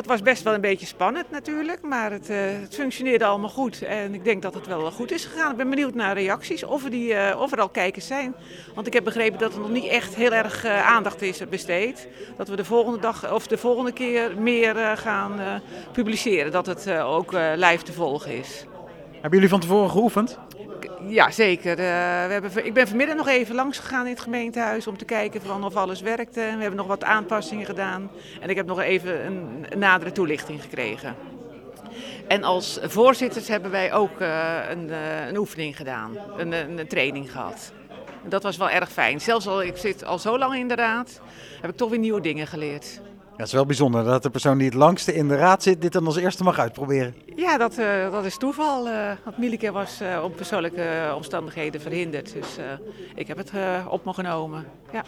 Dat was best wel een beetje spannend natuurlijk, maar het, uh, het, functioneerde allemaal goed. En ik denk dat het wel goed is gegaan. Ik ben benieuwd naar reacties, of er, die, uh, of er al kijkers zijn. Want ik heb begrepen dat er nog niet echt heel erg aandacht is besteed. Dat we de volgende dag of de volgende keer meer gaan publiceren. Dat het ook live te volgen is. Hebben jullie van tevoren geoefend? Ja, zeker. Uh, we hebben, ik ben vanmiddag nog even langs gegaan in het gemeentehuis om te kijken of alles werkte. We hebben nog wat aanpassingen gedaan en ik heb nog even een, nadere toelichting gekregen. En als voorzitters hebben wij ook uh, een, uh, een, oefening gedaan, een, een, training gehad. Dat was wel erg fijn. Zelfs al ik zit al zo lang in de raad, heb ik toch weer nieuwe dingen geleerd. Het is wel bijzonder dat de persoon die het langste in de raad zit dit dan als eerste mag uitproberen. Ja, dat, uh, dat is toeval. Uh, want Mielike was uh, om persoonlijke omstandigheden verhinderd. Dus ik heb het op me genomen. Ja.